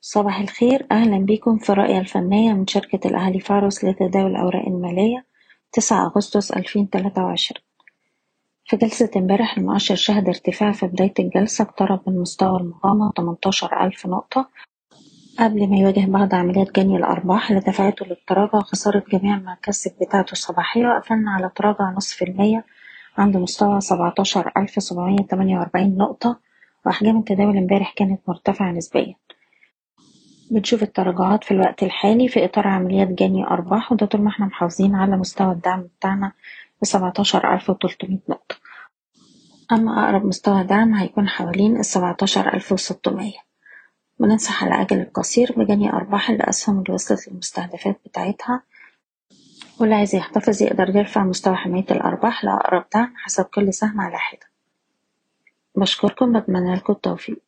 صباح الخير. أهلا بكم في الرؤية الفنية من شركة الأهلي فاروس لتداول الأوراق المالية. تسعة أغسطس ألفين تلاتة وعشرين في جلسة امبارح المؤشر شهد ارتفاع في بداية الجلسة اقترب من مستوى المقاومة تمنتاشر ألف نقطة. قبل ما يواجه بعض عمليات جني الأرباح اللي دفعته للتراجع وخسارة جميع المكاسب بتاعته الصباحية وقفلنا على تراجع نصف المية عند مستوى سبعتاشر ألف سبعمية تمانية وأربعين نقطة. وأحجام التداول امبارح كانت مرتفعة نسبيا. بنشوف التراجعات في الوقت الحالي في إطار عمليات جني أرباح وده طول ما إحنا محافظين على مستوى الدعم بتاعنا بسبعتاشر ألف وتلتمية نقطة. أما أقرب مستوى دعم هيكون حوالين السبعتاشر ألف بننصح على الأجل القصير بجني أرباح الأسهم اللي وصلت للمستهدفات بتاعتها. واللي عايز يحتفظ يقدر يرفع مستوى حماية الأرباح لأقرب دعم حسب كل سهم على حدة. بشكركم بتمنى لكم التوفيق.